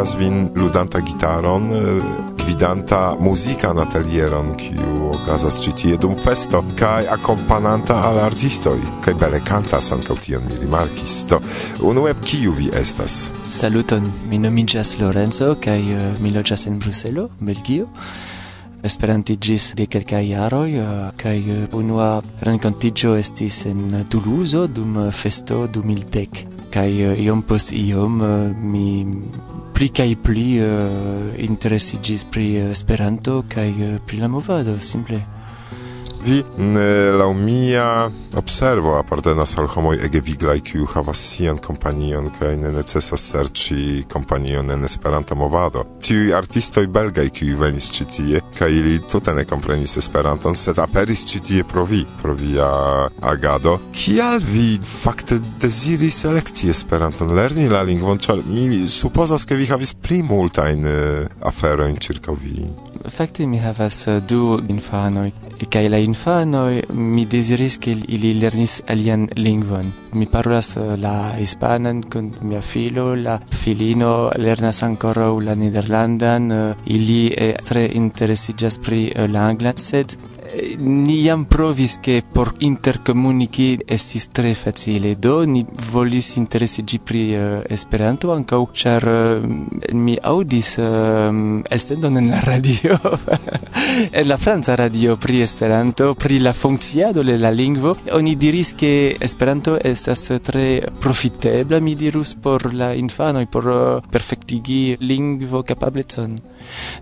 vidas vin ludanta gitaron, eh, gvidanta musica atelieron, kiu okazas ĉi tie dum festo, kaj akompananta al artistoj, kaj bele kantas ankaŭ tion mi rimarkis. Do, unue kiu vi estas? Saluton, mi nomiĝas Lorenzo kaj uh, mi loĝas en Bruselo, Belgio. Esperantigis de kelkaj jaroj eh, kaj uh, unua renkontiĝo estis en Toulouse dum festo 2010 kaj iom post iom mi pli kaj pli eh, uh, interesiĝis pri eh, Esperanto kaj uh, eh, pri la movado simple. Vi la mia observo apartenas al homoj ege viglaj kiu havas sian kompanion kaj ne necesas serĉi kompanion en Esperanta movado. Tiuj artistoj belgaj kiuj venis ĉi tie kaj ili tute ne komprenis Esperanton, sed aperis ĉi tie pro vi, pro via agado. Kial vi fakte deziris elekti Esperanton, lerni la lingvon, ĉar mi supozas ke vi havis pli multajn eh, aferojn ĉirkaŭ vi? Fakte mi havas eh, du infanoj kaj la infanoj mi deziris ke ili lernis alian lingvon. Mi parolas eh, la hispanan kun mia filo, la filino lernas ankoraŭ la nederlandan, eh, ili tre interesiĝas pri la anglan, sed ni jam provis che por intercomunichi estis tre facile. Do ni volis interessi pri uh, esperanto anca char uh, eh, mi audis uh, eh, essendo en la radio en la franca radio pri esperanto pri la funcciado de la lingvo. Oni diris che esperanto estas tre profitebla mi dirus por la infano e por uh, perfectigi lingvo capablezon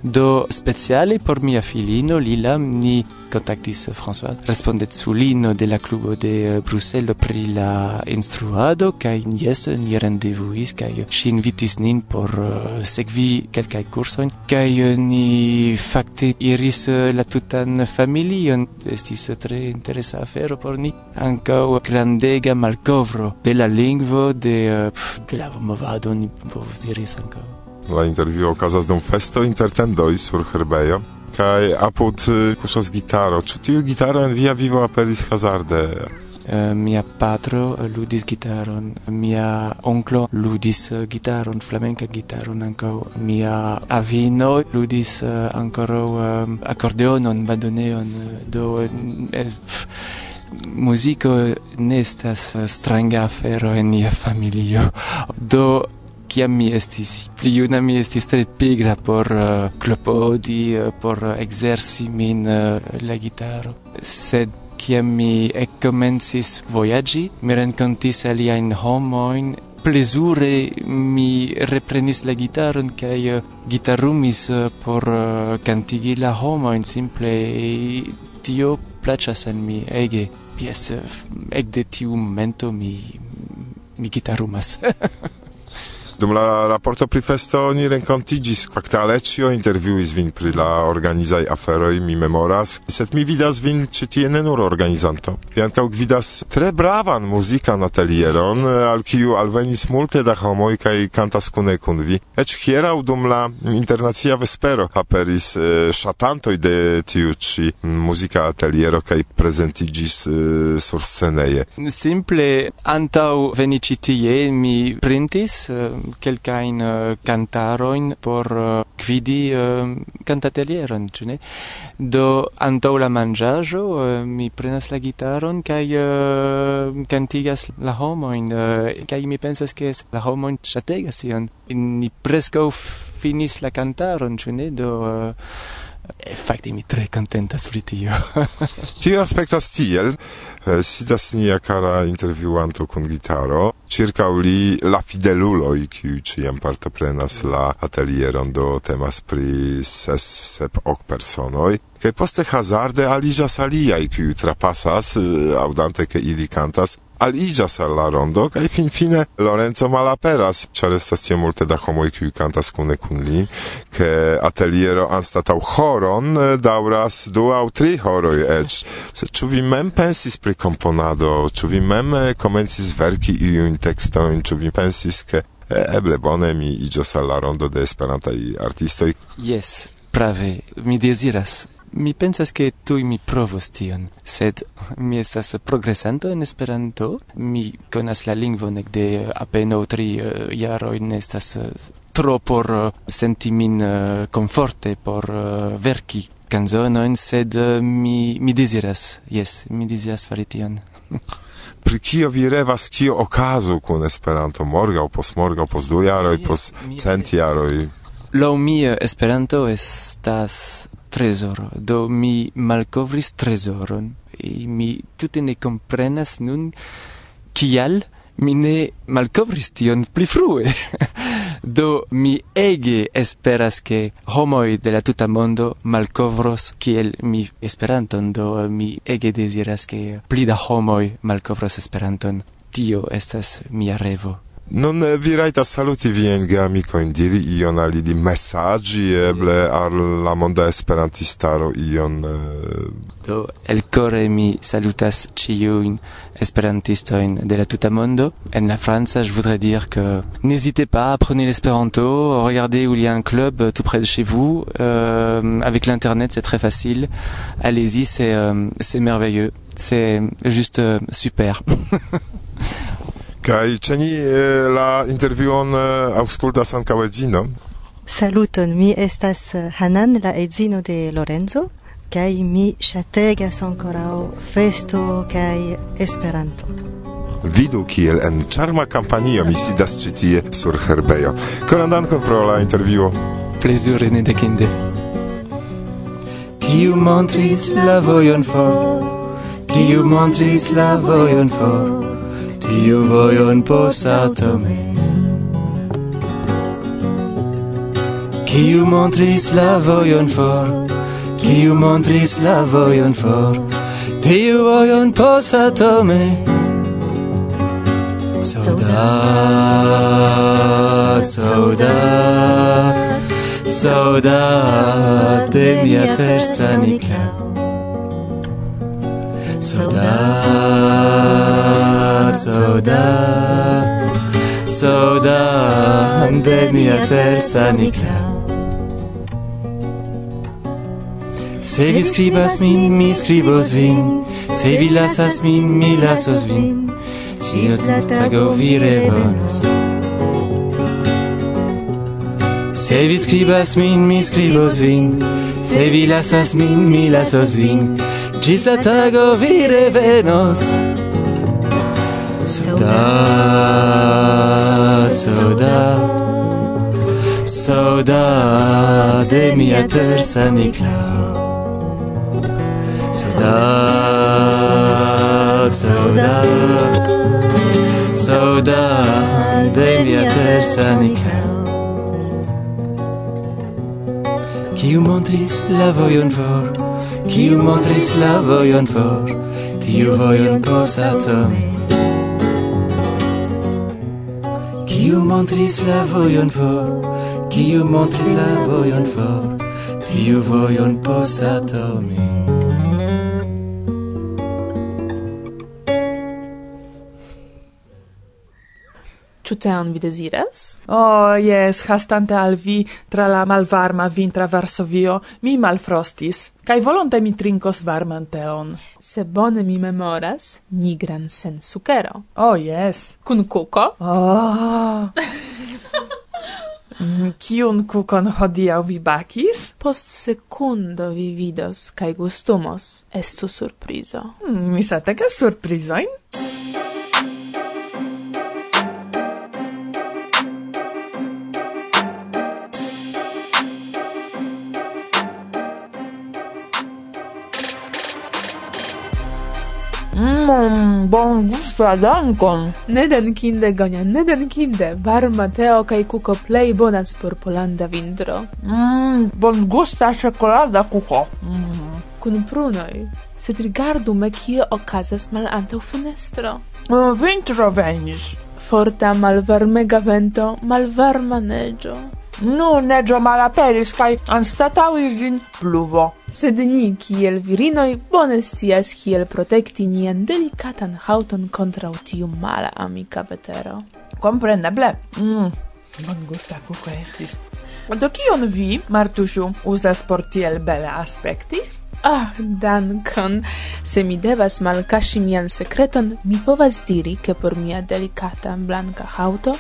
do speciale por mia filino lila ni contactis euh, François respondetsulino de la clubo de euh, Bruxelles pri la instruado kaj jes ni rendevuis kaj ŝi invitis nin por euh, sekvi kelkaj kursojn kaj ni fakte iris la tutan familion. Estis tre interesa afero por ni ankaŭ grandega malkovro de la lingvo de de la movado ni povus diris ankaŭ. La intervjuo okazas dum festo inter tendoj sur herbejo kaj apud kuŝas gitaro. Ĉu tiu gitaro en via vivo aperis hazarde? mia patro ludis gitaron, mia onklo ludis gitaron, flamenca gitaron ankaŭ, mia avino ludis uh, ankoraŭ um, akordeonon, badoneon, do eh, muziko ne estas stranga afero en nia familio. Do kiam mi estis pli juna mi estis tre pigra por uh, klopodi uh, por eh, uh, ekzerci min la gitaro. Sed kiam mi ekkomencis vojaĝi mi renkontis aliajn homojn. Plezure mi reprenis la gitaron kaj gitarumis por kantigi la homojn. Simple tio plaĉas al mi ege. Jes ekde tiu momento mi mi gitarumas. Dum la raporto pri festo ni renkontigis, fakte Alecio intervjuis vin pri la organizaj aferoj, mi memoras, sed mi vidas vin ĉi tie ne nur organizanto. Vi ankaŭ gvidas tre bravan muzikan atelieron, al kiu alvenis multe da homoj kaj kantas kune kun vi. Eĉ hieraŭ dum la internacia vespero aperis ŝatantoj de tiu ĉi muzika ateliero kaj prezentigis sur sceneje. Simple antaŭ veni ĉi tie mi printis quelcain uh, cantaroin por uh, quidi eh, uh, cantatelieron ĉu ne? Do antaŭ la manĝaĵo uh, mi prenas la gitaron kaj uh, cantigas la homojn uh, mi pensas ke la homojn ŝategas tion. Ni preskaŭ finis la cantaron, ĉu ne? Do uh, Fakti mi tre contentas pri tio. tio aspektas tiel, eh, sidas nia kara intervjuanto kun gitaro, circa li la fideluloj, kiu ciam partoprenas la atelieron, do temas pri ses, sep, ok personoi, kai poste hazarde alijas aliai kiu trapasas, eh, audante ke ili kantas aligas al la rondo, kaj finfine Lorenzo malaperas, ĉar estas tie multe da homoj kiuj kantas kune kun li, ke ateliero anstataŭ horon daŭras du aŭ tri horoj eĉ. Se ĉu vi mem pensis pri komponado, ĉu vi mem komencis verki iujn tekstojn, ĉu vi pensis ke eble bone mi iĝos al la rondo de Esperantaj artistoj? Jes, prave, mi deziras Mi pensas che tu mi provos tion, sed mi estas progresanto en Esperanto. Mi konas la lingvon ek de apenaŭ tri eh, uh, jaroj, ne estas uh, tro por uh, senti min komforte por verki kanzonojn, sed mi mi desiras, yes, mi desiras fari tion. pri kio vi revas kio okazu kun Esperanto morgaŭ, posmorgaŭ, post du jaroj, post cent jaroj? Laŭ mi Esperanto estas trezoro. Do mi malkovris trezoron. E mi tute ne comprenas nun kial mi ne malkovris tion pli frue. Do mi ege esperas che homoi de la tuta mondo malcovros kiel mi esperanton, do mi ege desiras che pli da homoi malcovros esperanton. Tio estas mia revo. Non eh, vi raita saluti vien ge amico in diri ion ali di messaggi eble al la monda esperantistaro ion uh... do el core mi salutas ciu in esperantisto in de la tuta mondo. En la França je voudrais dire que n'hésitez pas apprenez l'espéranto regardez où il y a un club tout près de chez vous. Euh, avec l'internet c'est très facile. Allez-y c'est euh, c'est merveilleux. C'est juste euh, super Kai ceni eh, la intervion eh, auscultas ankaŭ edzino. Saluton, mi estas Hanan, la edzino de Lorenzo, kaj mi ŝategas ankoraŭ festo kaj Esperanto. Vidu kiel en charma kampanio mi sidas ĉi tie sur herbejo. Koran dankon pro la intervjuo. Plezure kinde. Kiu montris la vojon for, kiu montris la vojon for, tiu vojon posaltome Kiu montris la vojon for? Kiu montris la vojon for? Tiu vojon posaltome Saudat, saudat Saudade mia persanica Saudade not soda soda de mia terza nicla Se vi scribas min, mi scribos vin. Se vi lasas min, mi lasos vin. Cis la tago vi revonos Se vi scribas min, mi scribos vin. Se vi lasas min, mi lasos vin. Cis la tago vi revenos Saudade, saudade, saudade de minha terça Nicolau. Saudade, saudade, saudade de minha terça Nicolau. Kiu montris la vojon vor, kiu montris la vojon tu tiu vojon posatome. Kiu montris la vojon for, kiu montris la vojon for, tiu vojon posatomi. Ĉu teon vi deziras? Oh, jes, hastante al vi tra la malvarma vintra Varsovio, mi malfrostis, Kai volonte mi trinkos varman teon. Se bone mi memoras, nigran sen sukero. Oh, jes. Kun kuko? Oh! Mm, Kiun kukon hodiaŭ vi bakis? Post sekundo vi vidos kaj gustumos. Estu surprizo. Mm, mi ŝategas surprizojn. mm, bon gusta dankon. Neden kinde Gonia, neden kinde. Varma teo kaj kuko plej bonas por Polanda vintro. Mmm, bon gusta czekolada kuko. Mm. Kun prunoj, sed rigardu me kie okazas mal antaŭ fenestro. Mm, vintro venis. Forta malvarmega vento, malvarma neĝo nu neĝo malaperis kaj anstataŭis ĝin pluvo. Sed ni, kiel virinoj, bone scias kiel protekti nian delikatan haŭton kontraŭ tiu mala amika vetero. Kompreneble. Mm. Bongusta kuko estis. Do kion vi, Martusiu, uzas por tiel bele aspekti? Ah, oh, dankon. Se mi devas malkaŝi mian sekreton, mi povas diri, ke por mia delikata blanka haŭto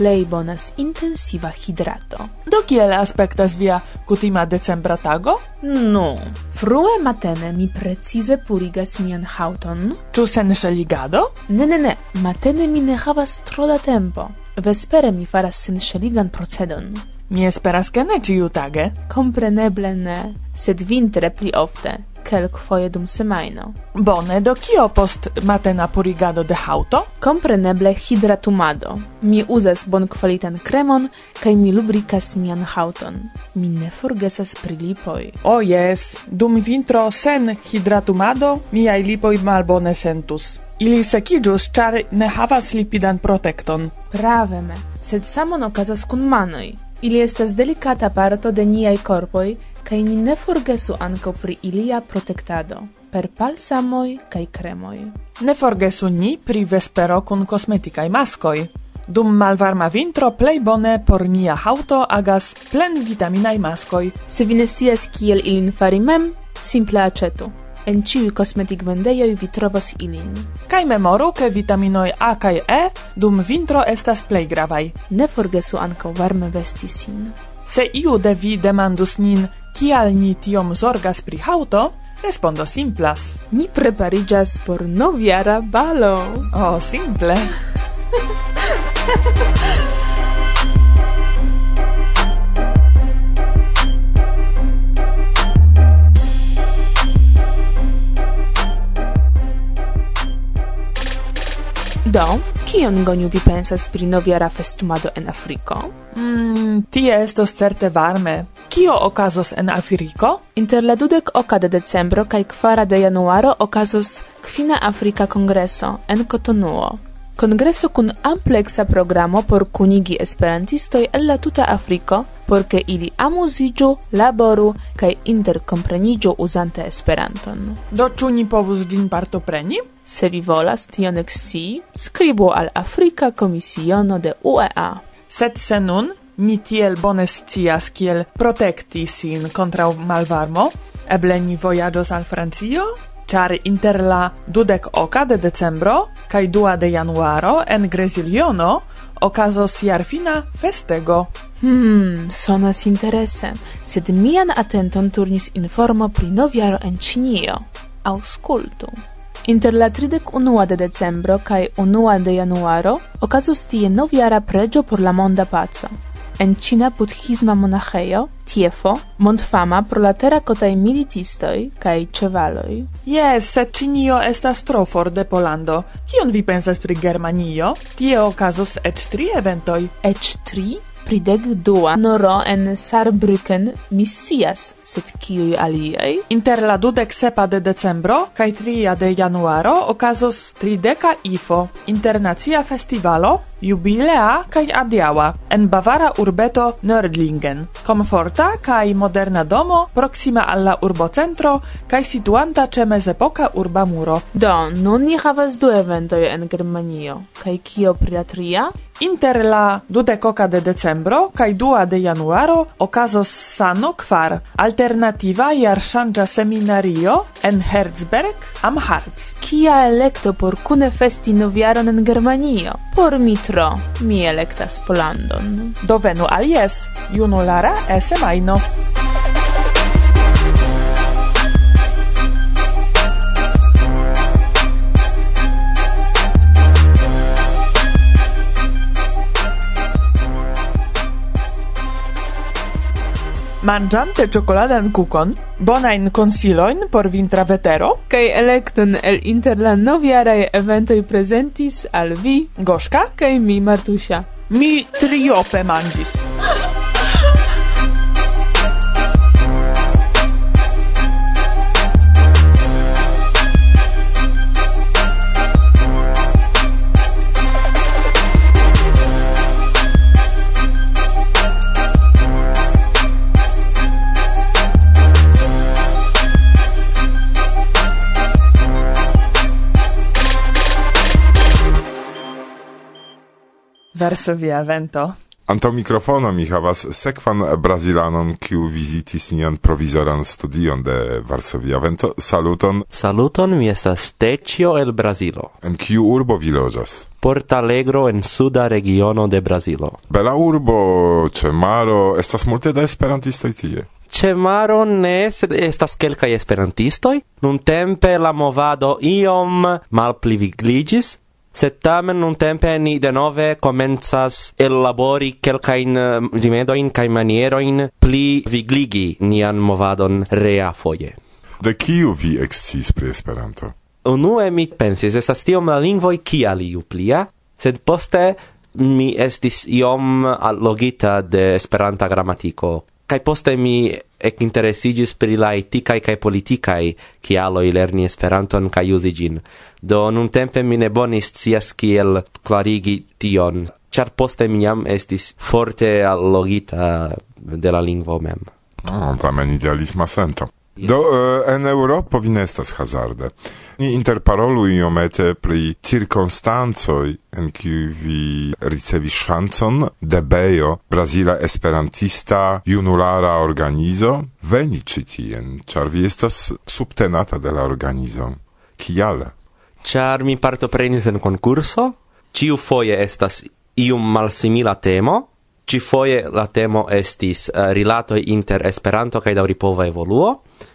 plej bonas intensiva hidrato. Do kiel aspektas via kutima decembra tago? No. Frue matene mi precize purigas mian haŭton. Ĉu sen ŝeligado? Ne, ne, ne. Matene mi ne havas tro da tempo. Vespere mi faras senŝeligan procedon. Mi esperas ke ne ĉiutage. Kompreneble ne, sed vintre pli ofte kelkfoje dum semajno. Bone, do kio post matena purigado de haŭto? Kompreneble hidratumado. Mi uzas bonkvalitan kremon kaj mi lubrikas mian haŭton. Mi ne forgesas pri lipoj. O oh, jes, dum vintro sen hidratumado miaj lipoj malbone sentus. Ili sekiĝus, ĉar ne havas lipidan protekton. Praveme, sed samon okazas kun manoj. Ili estas delikata parto de niaj korpoj, kaj ni ne forgesu ankaŭ pri ilia protektado per palsamoj kaj kremoj. Ne forgesu ni pri vespero kun kosmetikaj maskoj. Dum malvarma vintro plej bone por nia haŭto agas plen vitaminaj maskoj. Se vi ne scias kiel ilin fari mem, simple aĉetu. En ĉiuj kosmetikvendejoj vi trovos ilin. Kaj memoru, ke vitaminoj A kaj E dum vintro estas plej gravaj. Ne forgesu ankaŭ varme vesti sin. Se iu de vi demandus nin kial ni tiom zorgas pri haŭto, respondo simplas. Ni prepariĝas por novjara balo. Oh, simple. Do, kion goniu vi pensas pri noviara festumado en Afriko? Mm, tie estos certe varme, Kio okazos en Afriko? Inter la dudek oka de decembro kaj kvara de januaro okazos kvina Afrika kongreso en Kotonuo. Kongreso kun ampleksa programo por kunigi esperantistoj el la tuta Afriko, por ke ili amuziĝu, laboru kaj interkompreniĝu uzante Esperanton. Do ĉu ni povus ĝin partopreni? Se vi volas tion ekscii, skribu al Afrika Komisiono de UEA. Sed se nun ni tiel bone scias kiel protekti sin kontraŭ malvarmo. Eble ni vojaĝos al Francio, ĉar inter la dudek oka de decembro kaj dua de januaro en Greziliono okazos jarfina festego. Hmm, sonas interese, sed mian atenton turnis informo pri noviaro en Ĉinio. Aŭskultu. Inter la 31 de decembro kaj 1 de januaro okazos tie noviara preĝo por la monda paco en Ĉina budhisma monaĥejo Tiefo, montfama pro la terako kaj militistoj kaj ĉevaloj. Jes, sed Ĉinio estas tro for de Polando. Kion vi pensas pri Germanio? Tie okazos eĉ tri eventoj. Eĉ tri? pridek dua noro en Sarbrücken mi scias, sed kiuj aliaj? Inter la dudek sepa de decembro kaj tria de januaro okazos trideka IFO, internacia festivalo jubilea kaj adiaŭa en bavara urbeto Nördlingen. Komforta kaj moderna domo proksima al la urbocentro kaj situanta ĉe mezepoka urba muro. Do, nun ni havas du eventoj en Germanio. Kaj kio pri la tria? Inter la dudekoka de decembro kaj dua de januaro okazos sano kvar alternativa jarŝanĝa seminario en Herzberg am Harz. Kia elekto por kune festi novjaron en Germanio? Por mi Petro, mi elektas Polandon. Do venu alies, junulara esemajno. semaino. Mangiante czokoladan kukon, bonain consiloin por vintra vetero, Kaj elekton el inter la noviaraj eventoj prezentis al vi, gorzka, kaj mi, Martusia. mi triope mangis. Varsovia vento. Anto mikrofono mi havas sekvan brazilanon kiu vizitis nian provizoran studion de Varsovia vento. Saluton. Saluton, mi estas Tecio el Brazilo. En kiu urbo vi loĝas? Porta Alegro en suda regiono de Brazilo. Bela urbo, ĉe maro, estas multe da esperantistoj tie. Ĉe maro ne, sed estas kelkaj esperantistoj. Nuntempe la movado iom malplivigliĝis, Sed tamen nun tempe ni denove comenzas ellabori quelcain eh, rimedoin cae manieroin pli vigligi nian movadon rea foie. De kiu vi excis pri Esperanto? Unue mi pensis, estas tiom la lingvoi kial iu plia, sed poste mi estis iom allogita de Esperanta gramatiko. Kai poste mi ek interesigis pri la eticae cae ki alo lerni esperanton kai uzi gin. Do nun tempe mi ne bonis cias kiel clarigi tion, char poste mi jam estis forte allogita de la lingvo mem. Ah, tamen idealisma sento. Do uh, en Eŭropo vi estas hazarde. Ni interparolu iomete pri cirkonstancoj en kiuj vi ricevis ŝancon de Bejo, brazila esperantista junulara organizo, veni ĉi tien, ĉar vi estas subtenata de la organizo. Kial? Ĉar mi partoprenis en konkurso, ĉiu foje estas iom malsimila temo, ci foie la temo estis eh, uh, rilatoj inter Esperanto kaj daŭripova evoluo.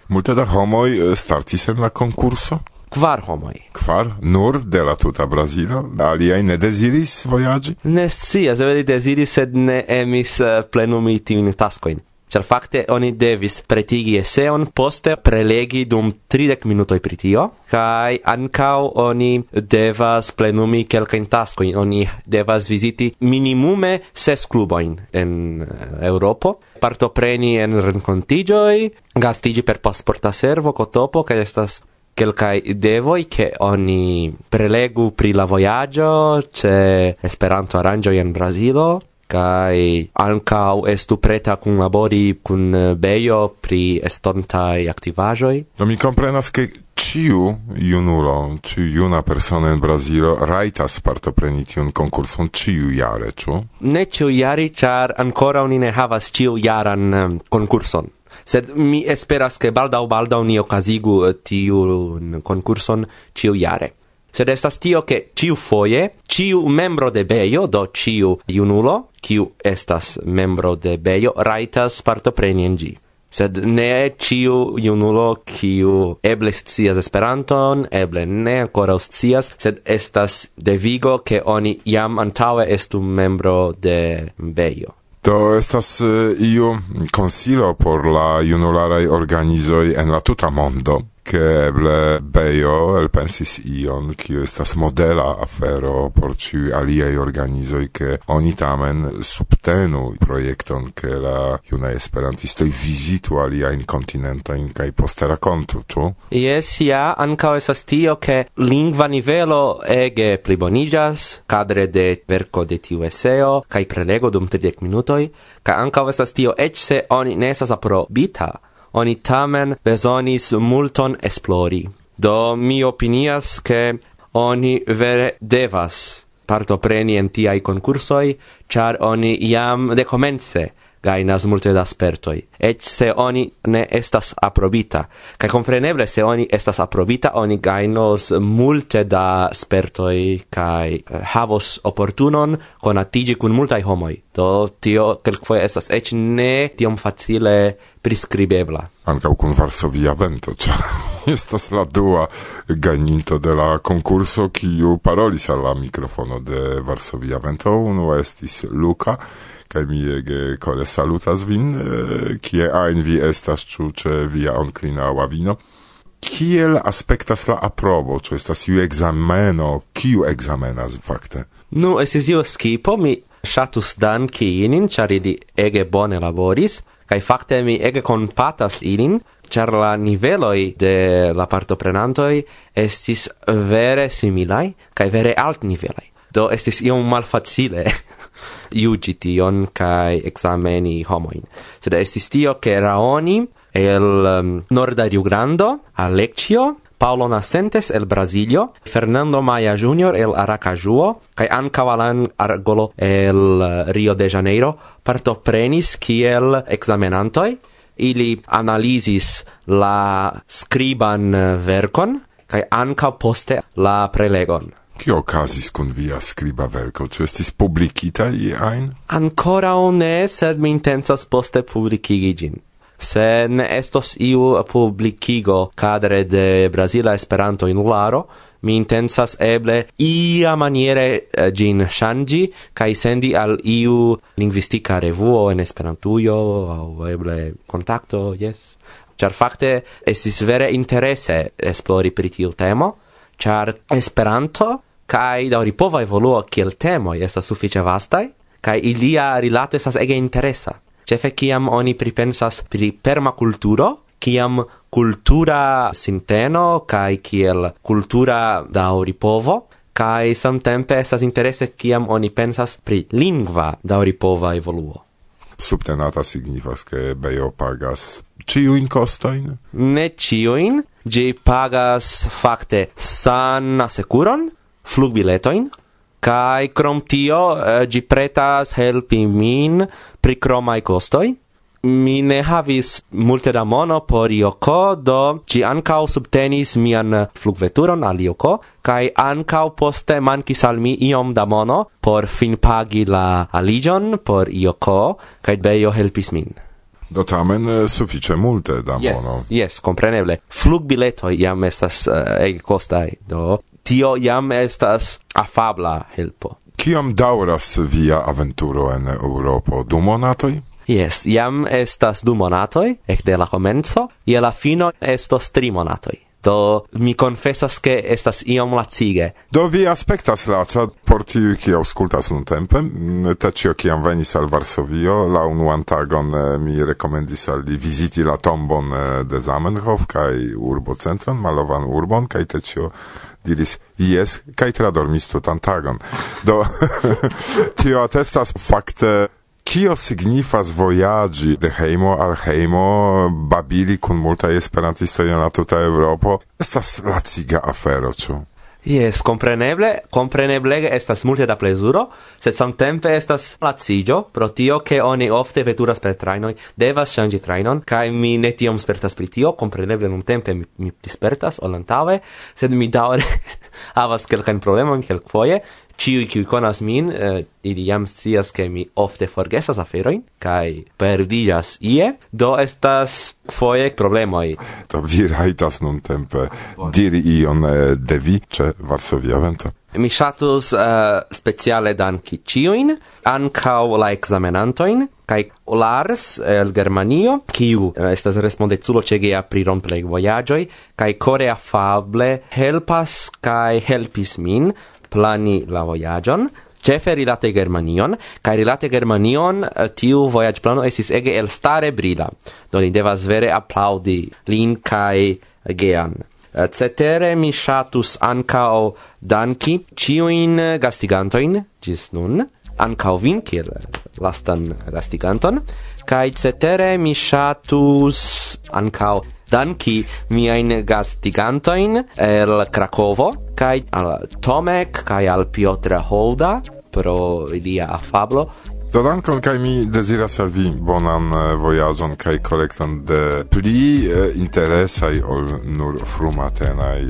Multe da homoj eh, startis en la konkurso. Kvar homoj. Kvar? Nur de la tuta Brazilo? Aliaj ne deziris vojaĝi? Ne scias, si, deziris, sed ne emis uh, plenumi tiujn taskojn. Ĉar fakte oni devis pretigi eseon, poste prelegi dum 30 minutoi pri tio, kai ancau oni devas plenumi kelkajn taskoin, Oni devas viziti minimume ses cluboin en eh, Europo, partopreni en rencontigioi, gastigi per pasporta servo, cotopo, kai estas quelcae devoi che oni prelegu pri la voyaggio, c'è Esperanto Arangio in Brasilo, kai ancau estu preta kun labori cum eh, beio pri estontai activajoi. Do mi comprenas che ciu junulo, ciu juna persona in Brazilo raitas partopreniti un concurson ciu jare, ciu? Ne ciu jari, char ancora uni ne havas ciu jaran um, eh, concurson. Sed mi esperas che baldau baldau ni okazigu eh, tiun concurson ciu jare sed estas tio che ciu foie, ciu membro de beio, do ciu iunulo, ciu estas membro de beio, raitas partopreni en gi sed ne ciu iunulo ciu eble scias Esperanton, eble ne ancora scias, sed estas devigo che oni iam antaue estu membro de Beio. Do estas uh, iu consilo por la junularai organizoi en la tuta mondo che eble Beio elpensis ion, qui estas modela afero por ci aliei organizoi, che oni tamen subtenu projekton, che la juna esperantistoi vizitu continenta in kai poste racontu, tu Yes, ja, ancao esas tio, che lingva nivelo ege plibonijas cadre de verco de tiu eseo, kai prelego dum 30 minutoi, ca anca esas tio, ecce oni ne estas aprobita, oni tamen besonis multon esplori. Do mi opinias che oni vere devas partopreni en tiai concursoi, char oni iam decomence gainas multe da spertoi, Et se oni ne estas aprobita. Ca compreneble se oni estas aprobita, oni gainos multe da spertoi, cae eh, havos opportunon conatigi cun multai homoi. Do tio quelquoe estas ec ne tiom facile prescribebla. Anca cun Varsovia vento, cia estas la dua gaininto de la concurso, kiu parolis alla microfono de Varsovia vento, uno estis Luca, kai mi ege kore salutas vin, kie ein vi estas, czu czy via onclina ławino. Kiel aspektas la aprobo, czy estas iu exameno, kiu examenas fakte? Nu, estis iu skipo, mi shatus danki inin, char ili ege bone laboris, kaj fakte mi ege compatas ilin, char la niveloi de la partoprenantoi estis vere similai, kai vere alt nivelai. Do estis iom malfacile iugi tion kai exameni homoin. Sed estis tio, che Raoni el um, Norda Rio Grande, Alexio, Paolo Nascentes el Brasilio, Fernando Maia Jr. el Aracajuo, kai ankaŭ Alan Argolo el uh, Rio de Janeiro partoprenis kiel examenantoi, Ili analizis la skriban uh, verkon kai ankaŭ poste la prelegon. Kio okazis kun via skriba verko? Ĉu estis publikita iajn? Ankoraŭ ne, sed mi intencas poste publikigi ĝin. Se ne estos iu publikigo cadre de Brazila Esperanto Inularo, mi intensas eble ia maniere eh, gin shangi kai sendi al iu linguistica revuo en Esperantujo au eble kontakto, yes. char fakte estis vere interese esplori pri tiu temo char Esperanto kai da ripova evoluo kiel temo estas sufiĉe vastaj kai ilia rilato estas ege interesa. Ĉefe kiam oni pripensas pri permakulturo, kiam kultura sinteno kai kiel kultura daŭripovo kai samtempe estas interese kiam oni pensas pri lingva da ripova evoluo. Subtenata signifas ke Bejo pagas ciuin costoin? Ne ciuin, gi pagas fakte san securon, flugbiletoin, kai krom tio eh, gi pretas helpi min pri kromai costoi. Mi ne havis multe da mono por Ioko, do ci ancau subtenis mian flugveturon al Ioko, kai ancau poste mancis al mi iom da mono por fin pagi la aligion por Ioko, kai beio helpis min. Do tamen uh, suffice multe da yes, mono. Yes, compreneble. Flugbiletoi iam estas uh, ege costai, do tio iam estas afabla helpo. Kiom dauras via aventuro en Europo? Du monatoi? Yes, iam estas du monatoi, ec de la comenzo, ie la fino estos tri monatoi. Do mi confessas che estas iom lacige. Do vi aspectas laca por tiu ki auscultas nun tempe. Tacio ciam venis al Varsovio, la unuan tagon eh, mi rekomendis al li viziti la tombon eh, de Zamenhof kaj urbocentron, malovan urbon, kaj tacio diris yes, kaj tutan tantagon. Do tio atestas fakte Tio signifas voyagi de heimo al heimo, babili kun multa esperantistoj en la tuta Europa, Estas laciga afero, ĉu? Yes, compreneble, compreneble estas multe da plezuro, sed samtempe estas lacigio, pro tio che oni ofte veturas per trainoi, devas shangi trainon, kai mi ne tiom spertas pri tio, compreneble nun tempe mi, mi dispertas, olantave, sed mi daure havas quelcain problemon, quelcfoie, ciu qui conas min, eh, ili jam scias che mi ofte forgesas aferoin, kai perdigas ie, do estas foie problemoi. do vi raitas nun tempe diri ion eh, device Varsovia vento. Mi shatus uh, eh, speciale danki ciuin, ancau la examenantoin, kai Lars eh, el Germanio, kiu eh, estas respondeculo ĉe gea pri romplej vojaĝoj kai kore afable helpas kai helpis min plani la voyagion, Cefe rilate Germanion, kai rilate Germanion eh, tiu voyage plano esis ege elstare brila. Do ni devas vere applaudi lin kai Gean. Eh, cetere mi shatus ancao danki ciuin gastigantoin gis nun, ancao vin kiel lastan gastiganton, kai cetere mi shatus ancao danki miain gastigantoin el Krakovo, kai al Tomek, kai al Piotr Holda, pro ilia afablo, Do dankon kai mi desiras al vi bonan vojaĝon kai kolekton de pli interesaj ol nur frumatenaj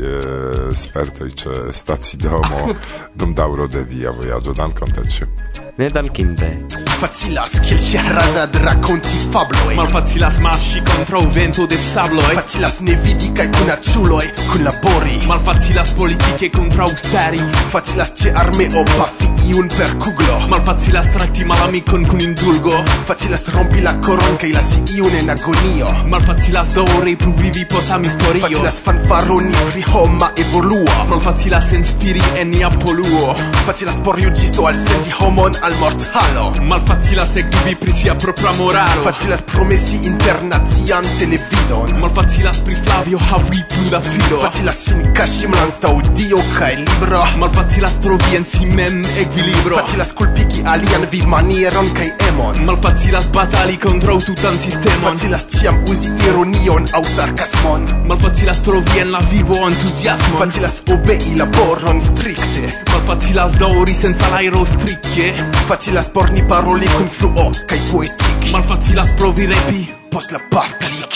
spertoj ĉe stacidomo dum daŭro de via vojaĝo. Dankon, Tetŝi ne dankinde. Facilas, kiel Scheherazad rakonti fabloj Malfacilas contra kontraŭ vento de sabloj Facilas ne vidi kaj kun aĉuloj kunlabori Malfacilas politike contra stari. Facilas ĉe armeo pafi iun per kuglo. Malfacilas trakti malamikon kun indulgo. Facilas rompi la koron kaj lasi iun en agonio. Malfacilas daŭre pluvivi post historio Facilas fanfaroni pri homa evoluo. Malfacilas inspiri en nia poluo Facilas por juĝisto alsendi homon al mortalo. Malfacilas ekdubi pri sia propra moralo. Facilas promesi internacian televidon. Malfacilas pri Flavio havi plu da filo. Facilas sin kaŝi malantaŭ Dio kaj libro. Malfacilas trovi en si mem ekvilibro Facilas kulpigi alian vivmanieron kaj emon. Malfacilas batali kontraŭ tutan sistemon. Facilas ĉiam uzi ironion aŭ sarkasmon. Malfacilas trovi en la vivo entuziasmon. Facilas obei laboron strikte. Malfacilas daŭri sen salajro strike Facilas porni paroli kun fluo kaj poetik Malfacilas provi repi. Post la paf klik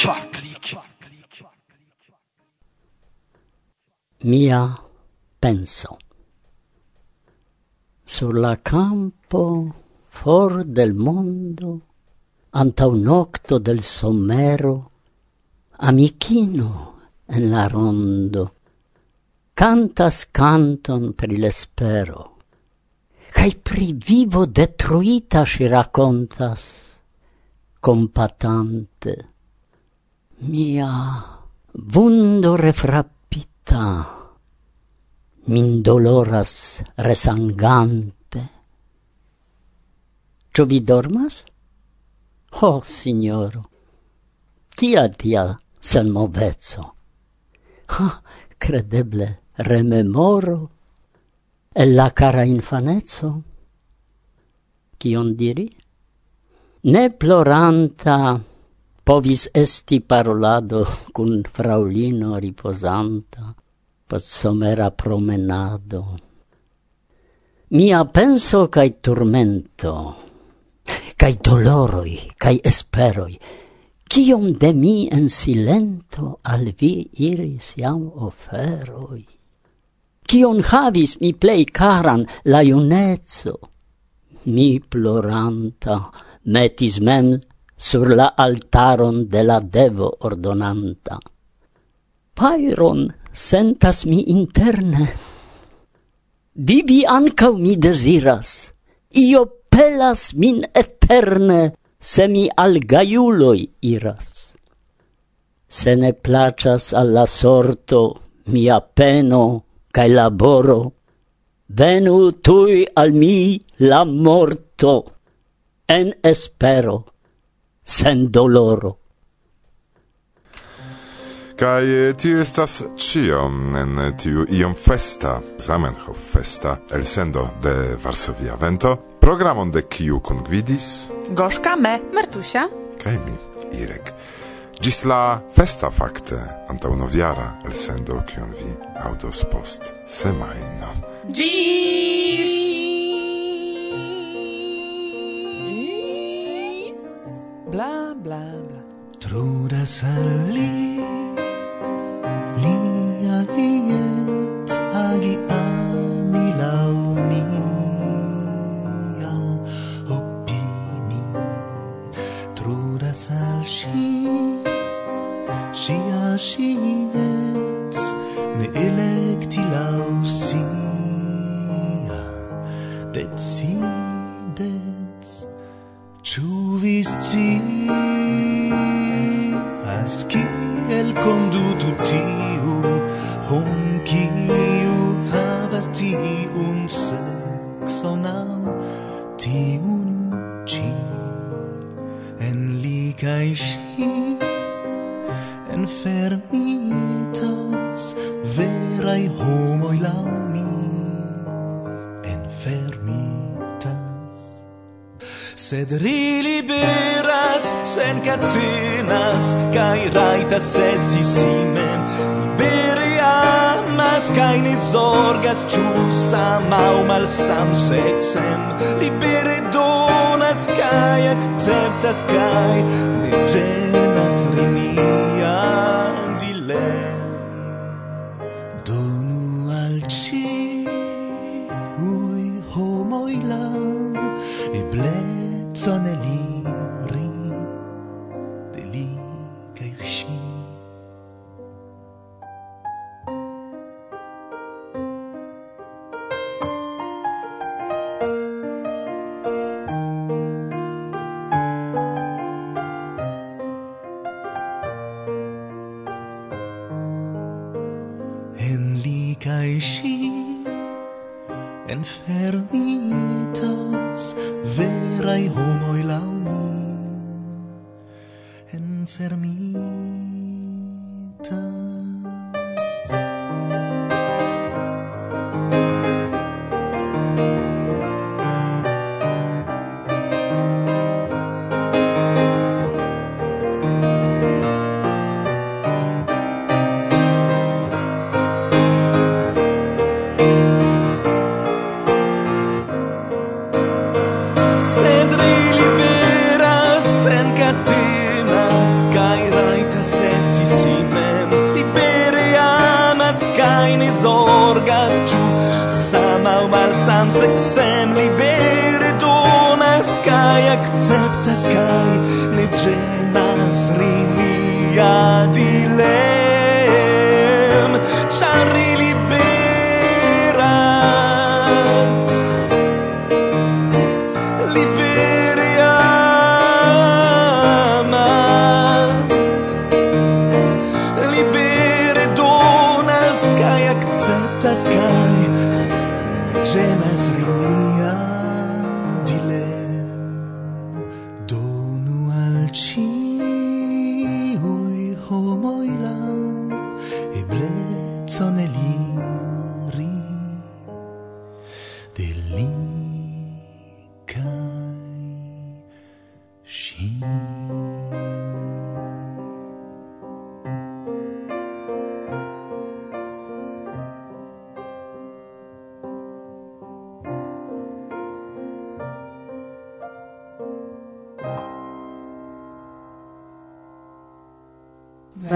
Mia penso. Sur la campo for del mondo Anta un nocto del somero Amichino en la rondo. Cantas canton per l'espero Kaj pri vivo detruita si racontas, compatante. Mia vundo refrappita, min doloras resangante. Cio vi dormas? Oh, signoro, kia tia senmoveco! Ha, ah, credeble, rememoro el la cara infanezzo. Kion diri? Ne ploranta povis esti parolado cun fraulino riposanta, pot somera promenado. Mia penso cae turmento, cae doloroi, cae esperoi, Cium de mi en silento al vi iris iam oferoi. Cion havis mi plei caran la iunezzo. Mi ploranta metis mem sur la altaron de la devo ordonanta. Pairon sentas mi interne. Vivi ancau mi desiras, io pelas min eterne, se mi al gaiuloi iras. Se ne placas alla sorto mia peno, cae laboro, venu tui al mi la morto, en espero, sen doloro. Kai tio estas ciom en tiu iom festa, Zamenhof festa, el sendo de Varsovia Vento, programon de kiu kun gvidis... Gorzka me, Martusia. kai mi, Irek. Gis la festa facte antau noviara el sendo kion vi audos post semaino. Gis! Gis! Bla bla bla. Trudas al li fermitas. Sed ri liberas sen catenas kai raitas esti simen. Liberi amas kai ne zorgas ĉu au malsam sexem. Libere donas kai acceptas kai ne genas enfermitas verai homoi laumi enfermitas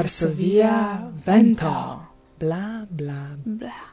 Varsovia vento. Bla bla bla.